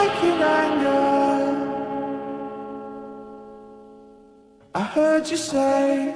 back anger. I heard you say